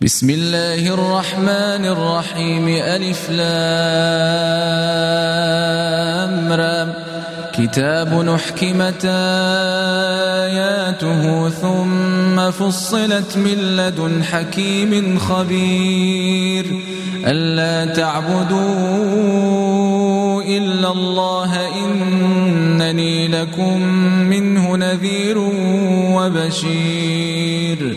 بسم الله الرحمن الرحيم ألف لام كتاب نحكمت آياته ثم فصلت من لدن حكيم خبير. ألا تعبدوا إلا الله إنني لكم منه نذير وبشير.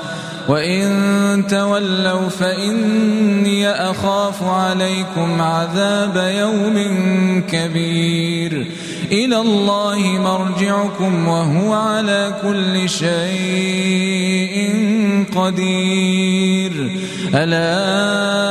وإن تولوا فإني أخاف عليكم عذاب يوم كبير إلى الله مرجعكم وهو على كل شيء قدير ألا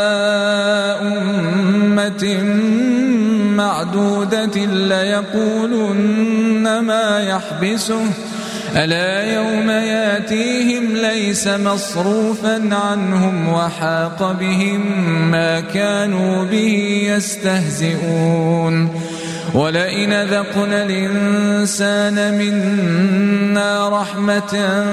معدودة ليقولن ما يحبسه. ألا يوم ياتيهم ليس مصروفا عنهم وحاق بهم ما كانوا به يستهزئون. ولئن ذقنا الإنسان منا رحمة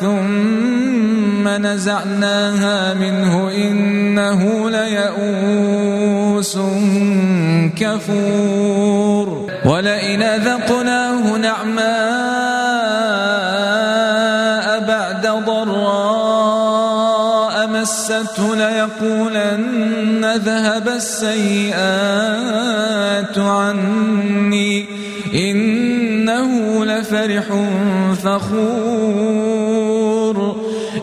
ثم نزعناها منه إنه ليئوس كفور. ولئن ذقناه نعماء بعد ضراء مسته ليقولن ذهب السيئات. عني. إنه لفرح فخور.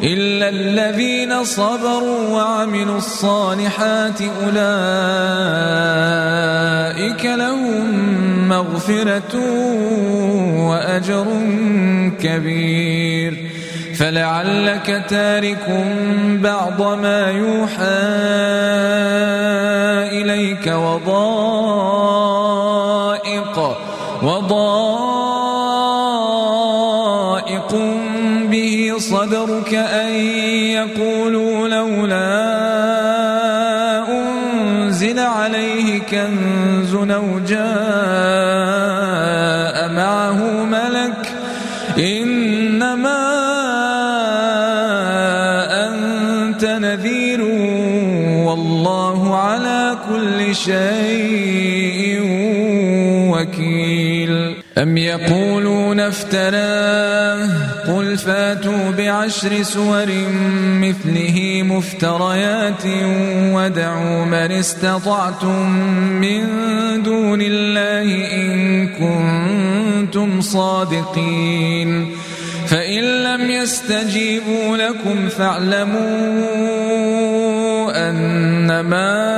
إلا الذين صبروا وعملوا الصالحات أولئك لهم مغفرة وأجر كبير. فلعلك تارك بعض ما يوحى إليك وضائق وضائق به صدرك أن يقولوا لولا أنزل عليه كنز أو شيء وكيل. أم يقولون افتراه؟ قل فاتوا بعشر سور مثله مفتريات ودعوا من استطعتم من دون الله إن كنتم صادقين. فإن لم يستجيبوا لكم فاعلموا أنما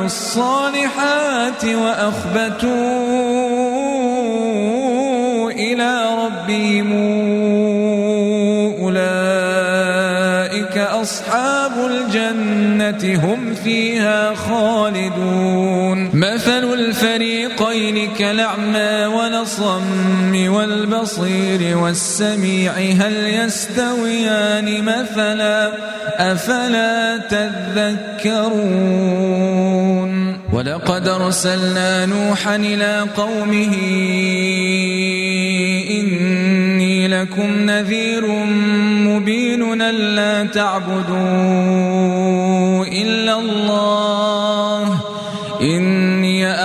وعملوا الصالحات وأخبتوا إلى ربهم أولئك أصحاب الجنة هم فيها خالدون. مثل الفريقين كالأعمى والصم والبصير والسميع هل يستويان مثلا؟ أفلا تذكرون؟ ولقد أرسلنا نوحا إلى قومه إني لكم نذير مبين ألا تعبدوا إلا الله.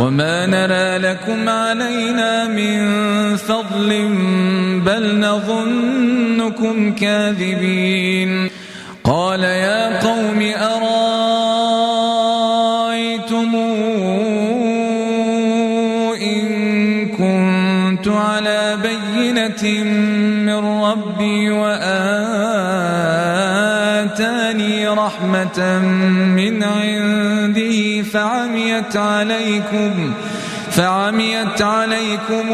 وما نرى لكم علينا من فضل بل نظنكم كاذبين قال يا قوم أرايتم إن كنت على بينة من ربي وآتاني رحمة من عنده فعميت عليكم فعميت عليكم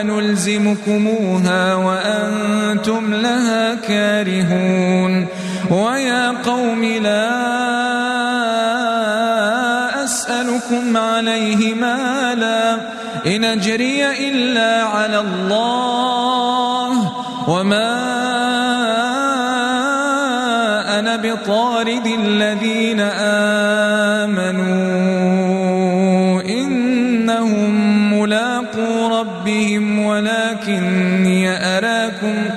أنلزمكموها وأنتم لها كارهون. ويا قوم لا أسألكم عليه مالا إن أجري إلا على الله. وما أنا بطارد الذين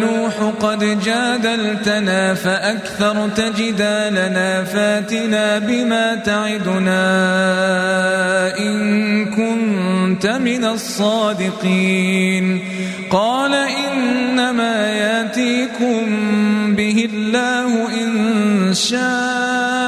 نوح قد جادلتنا فأكثرت جدالنا فاتنا بما تعدنا إن كنت من الصادقين. قال إنما ياتيكم به الله إن شاء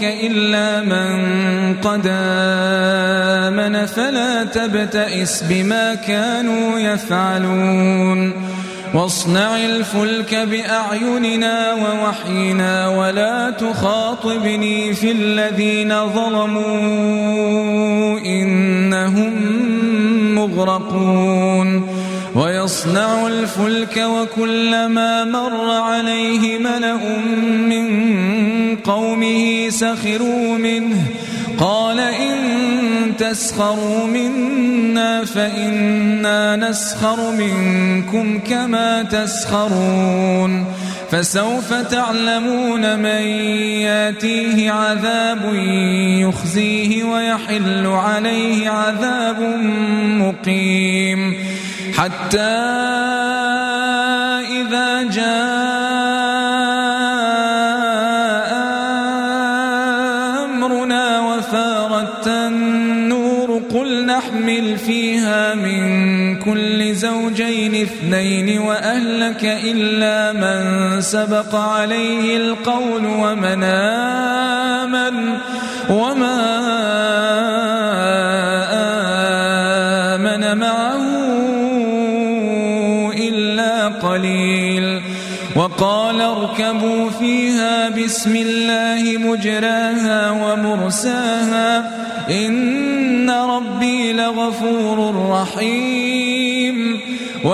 قومك إلا من قد آمن فلا تبتئس بما كانوا يفعلون واصنع الفلك بأعيننا ووحينا ولا تخاطبني في الذين ظلموا إنهم مغرقون ويصنع الفلك وكلما مر عليه ملأ من قومه سخروا منه. قال إن تسخروا منا فإنا نسخر منكم كما تسخرون. فسوف تعلمون من ياتيه عذاب يخزيه ويحل عليه عذاب مقيم. حتى اثنين وأهلك إلا من سبق عليه القول ومن آمن وما آمن معه إلا قليل. وقال اركبوا فيها بسم الله مجراها ومرساها إن ربي لغفور رحيم.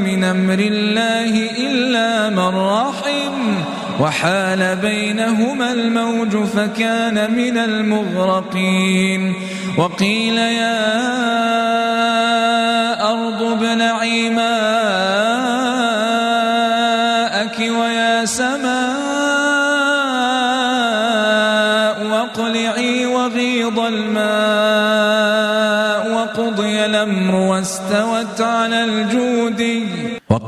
من أمر الله إلا من رحم وحال بينهما الموج فكان من المغرقين وقيل يا أرض ابلعي ماءك ويا سماء واقلعي وغيض الماء وقضي الأمر واستوت على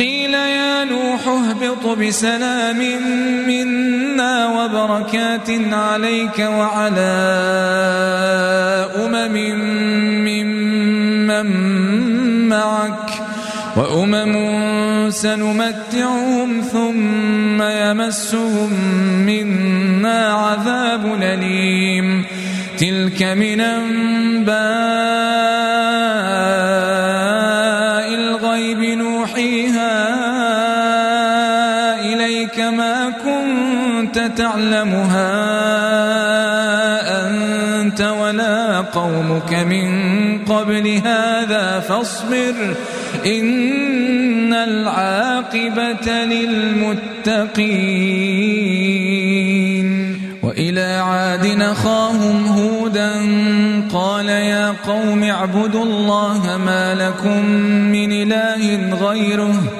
قيل يا نوح اهبط بسلام منا وبركات عليك وعلى أمم ممن معك وأمم سنمتعهم ثم يمسهم منا عذاب أليم. تلك من أنباء تعلمها أنت ولا قومك من قبل هذا فاصبر إن العاقبة للمتقين. وإلى عاد نخاهم هودا قال يا قوم اعبدوا الله ما لكم من إله غيره.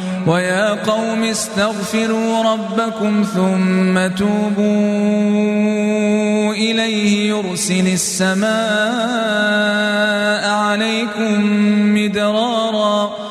ويا قوم استغفروا ربكم ثم توبوا إليه يرسل السماء عليكم مدرارا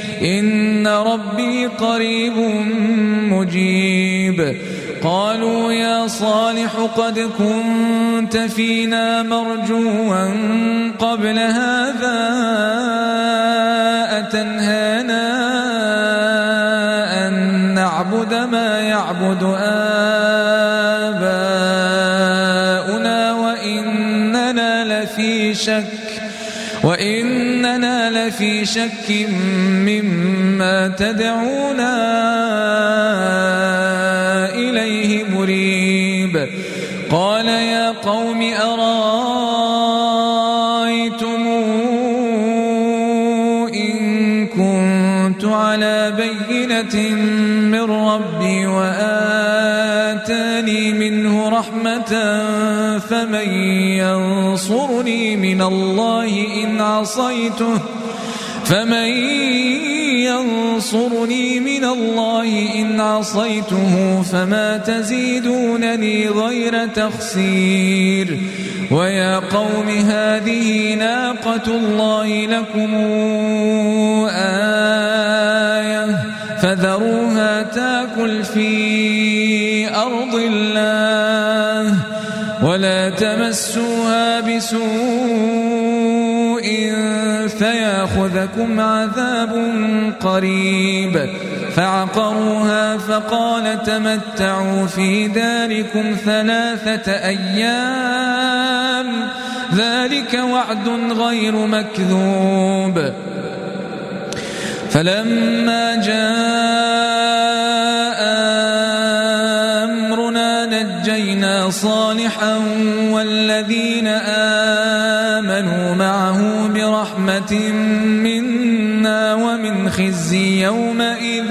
إن ربي قريب مجيب. قالوا يا صالح قد كنت فينا مرجوا قبل هذا أتنهانا أن نعبد ما يعبد آباؤنا وإننا لفي شك لفي شك مما تدعونا إليه مريب. قال يا قوم أرأيتم إن كنت على بينة من ربي وآتاني منه رحمة فمن ينصرني من الله إن عصيته فمن ينصرني من الله إن عصيته فما تزيدونني غير تخسير ويا قوم هذه ناقة الله لكم آية فذروها تاكل في أرض الله ولا تمسوها بسوء فياخذكم عذاب قريب. فعقروها فقال تمتعوا في داركم ثلاثة أيام. ذلك وعد غير مكذوب. فلما جاء أمرنا نجينا صالحا والذين آمنوا معه برحمة ومن خزي يومئذ.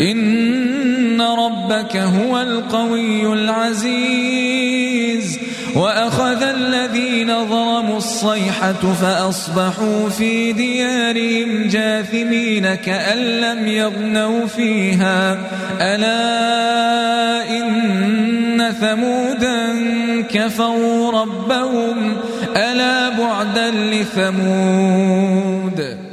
إن ربك هو القوي العزيز. وأخذ الذين ظلموا الصيحة فأصبحوا في ديارهم جاثمين كأن لم يغنوا فيها. ألا إن ثمودا كفروا ربهم. ألا بعدا لثمود.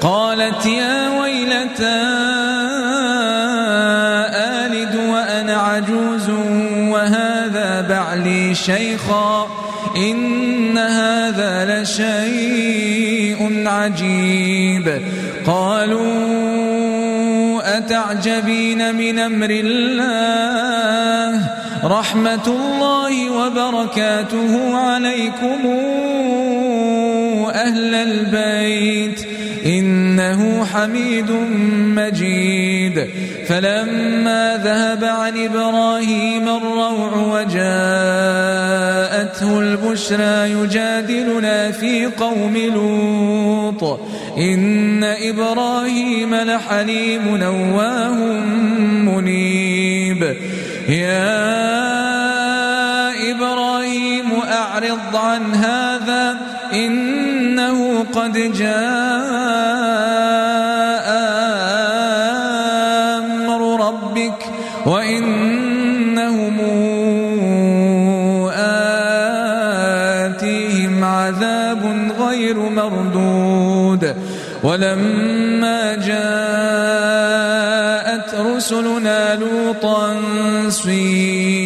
قالت يا ويلتى آلد وأنا عجوز وهذا بعلي شيخا إن هذا لشيء عجيب. قالوا أتعجبين من أمر الله؟ رحمة الله وبركاته عليكم أهل البيت. إنه حميد مجيد. فلما ذهب عن إبراهيم الروع وجاءته البشرى يجادلنا في قوم لوط. إن إبراهيم لحليم نواه منيب. يا إبراهيم أعرض عن هذا. إنه قد جاء أمر ربك وإنهم آتيهم عذاب غير ولما جاءت رسلنا لوطا سيء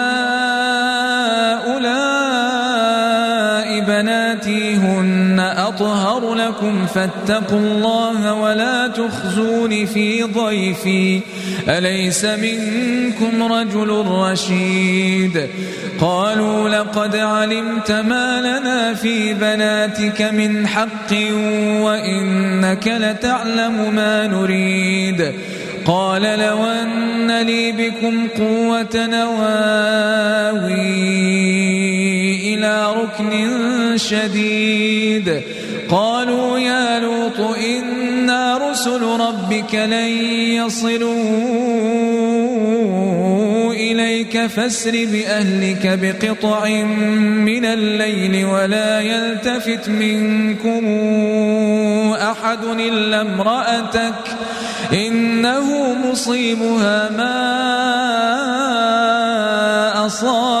لكم فاتقوا الله ولا تخزون في ضيفي. أليس منكم رجل رشيد؟ قالوا لقد علمت ما لنا في بناتك من حق وإنك لتعلم ما نريد. قال لو أن لي بكم قوة نواوي إلى ركن شديد. قالوا يا لوط إنا رسل ربك لن يصلوا إليك فاسر بأهلك بقطع من الليل ولا يلتفت منكم أحد إلا امرأتك إنه مصيبها ما أصابهم إن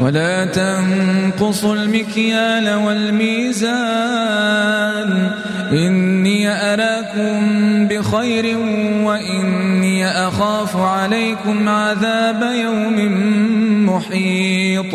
ولا تنقصوا المكيال والميزان. إني أراكم بخير وإني أخاف عليكم عذاب يوم محيط.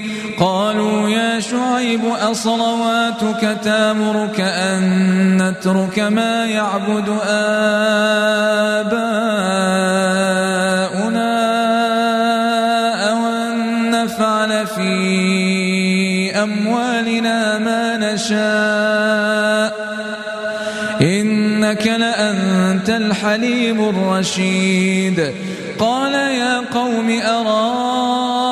قالوا يا شعيب أصلواتك تامرك أن نترك ما يعبد آباؤنا أو أن نفعل في أموالنا ما نشاء إنك لأنت الحليم الرشيد قال يا قوم أرايتم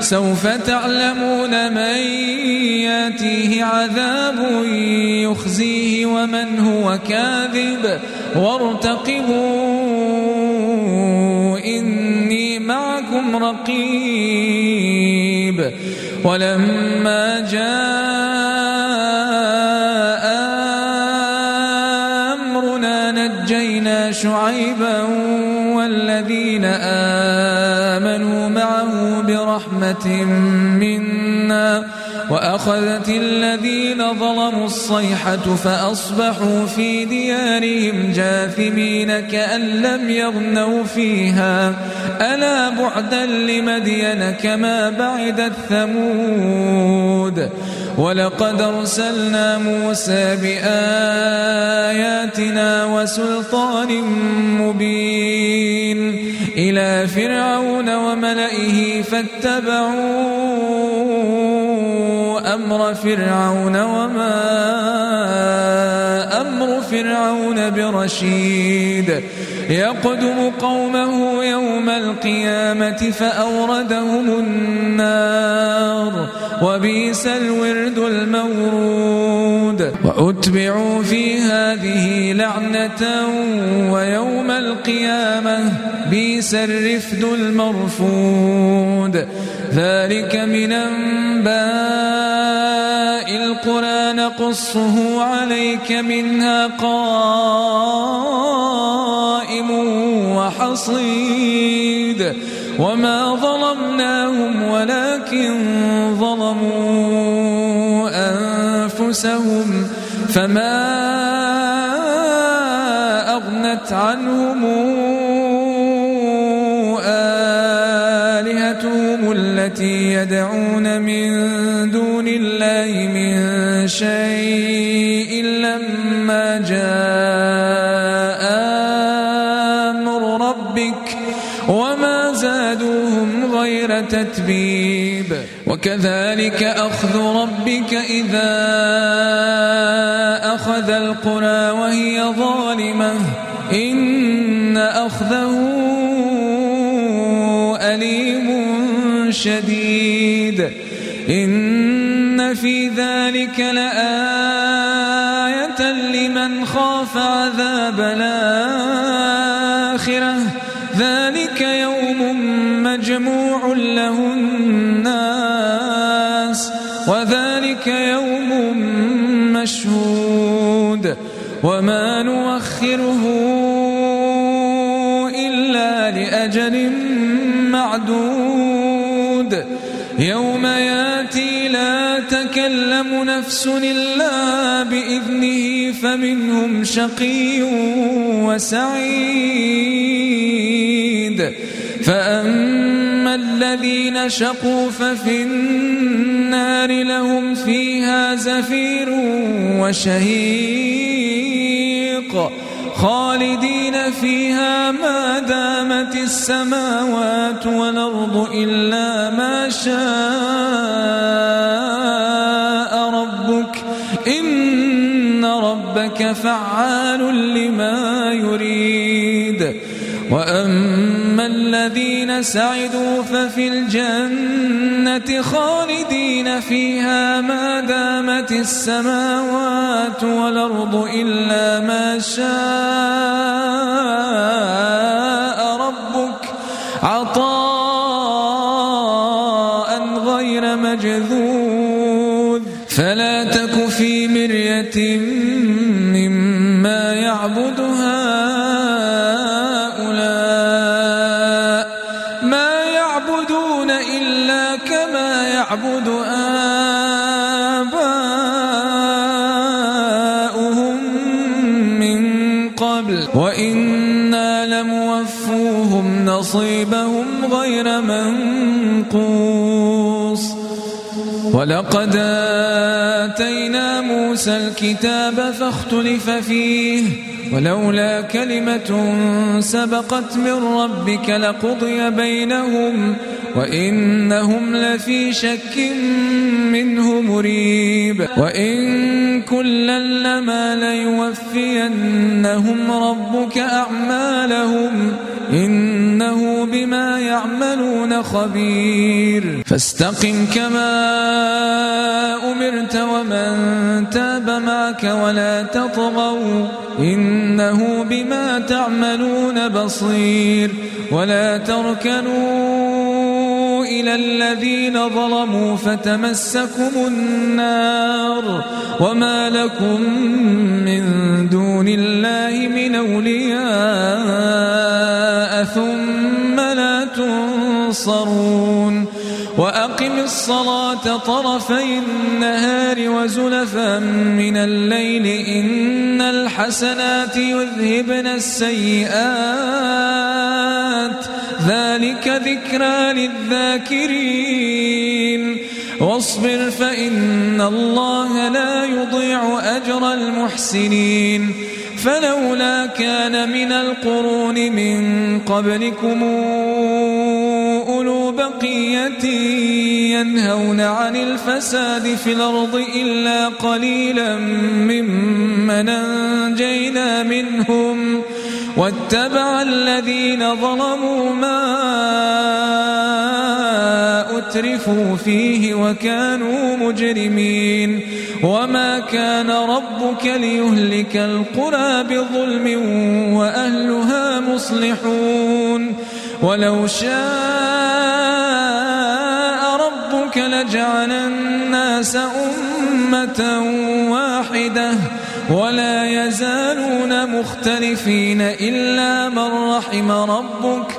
سوف تعلمون من يأتيه عذاب يخزيه ومن هو كاذب. وارتقبوا إني معكم رقيب. ولما جاء برحمة منا وأخذت الذين ظلموا الصيحة فأصبحوا في ديارهم جاثمين كأن لم يغنوا فيها. ألا بعدا لمدين كما بعدت ثمود ولقد أرسلنا موسى بآياتنا وسلطان مبين. إلى فرعون وملئه فاتبعوا أمر فرعون وما أمر فرعون برشيد يقدم قومه يوم القيامة فأوردهم النار وبئس الورد المورود وأتبعوا في هذه لعنة ويوم القيامة بئس الرفد المرفود ذلك من أنباء القرى نقصه عليك منها قائم وحصيد وما ظلمناهم ولكن ظلموا أنفسهم فما أغنت عنهم آلهتهم التي يدعون من شيء لما جاء أمر ربك وما زادوهم غير تتبيب. وكذلك أخذ ربك إذا أخذ القرى وهي ظالمة. إن أخذه أليم شديد. إن ذلك لآية لمن خاف عذاب الآخرة. ذلك يوم مجموع له الناس وذلك يوم مشهود. وما نوخره إلا لأجل معدود. يوم تكلم نفس إلا بإذنه فمنهم شقي وسعيد. فأما الذين شقوا ففي النار لهم فيها زفير وشهيق. خالدين فيها ما دامت السماوات والأرض إلا ما شاء فعال لما يريد. وأما الذين سعدوا ففي الجنة خالدين فيها ما دامت السماوات والأرض إلا ما شاء ربك عطاء غير مجذوذ. وإنا لموفوهم نصيبهم غير منقوص ولقد آتينا موسى الكتاب فاختلف فيه ولولا كلمة سبقت من ربك لقضي بينهم وإنهم لفي شك منه مريب. وإن كلا لما ليوفينهم ربك أعمالهم إنه بما يعملون خبير. فاستقم كما أمرت ومن تاب معك ولا تطغوا إنه بما تعملون بصير ولا تركنوا إلى الذين ظلموا فتمسكم النار وما لكم من دون الله من أولياء ثم لا تنصرون وأقم الصلاة طرفي النهار وزلفا من الليل إن الحسنات يذهبن السيئات. ذلك ذكرى للذاكرين. واصبر فإن الله لا يضيع أجر المحسنين. فلولا كان من القرون من قبلكم بقية ينهون عن الفساد في الأرض إلا قليلا ممن أنجينا منهم. واتبع الذين ظلموا ما أترفوا فيه وكانوا مجرمين. وما كان ربك ليهلك القرى بظلم وأهلها مصلحون. ولو شاء ربك لجعل الناس أمة واحدة ولا يزالون مختلفين إلا من رحم ربك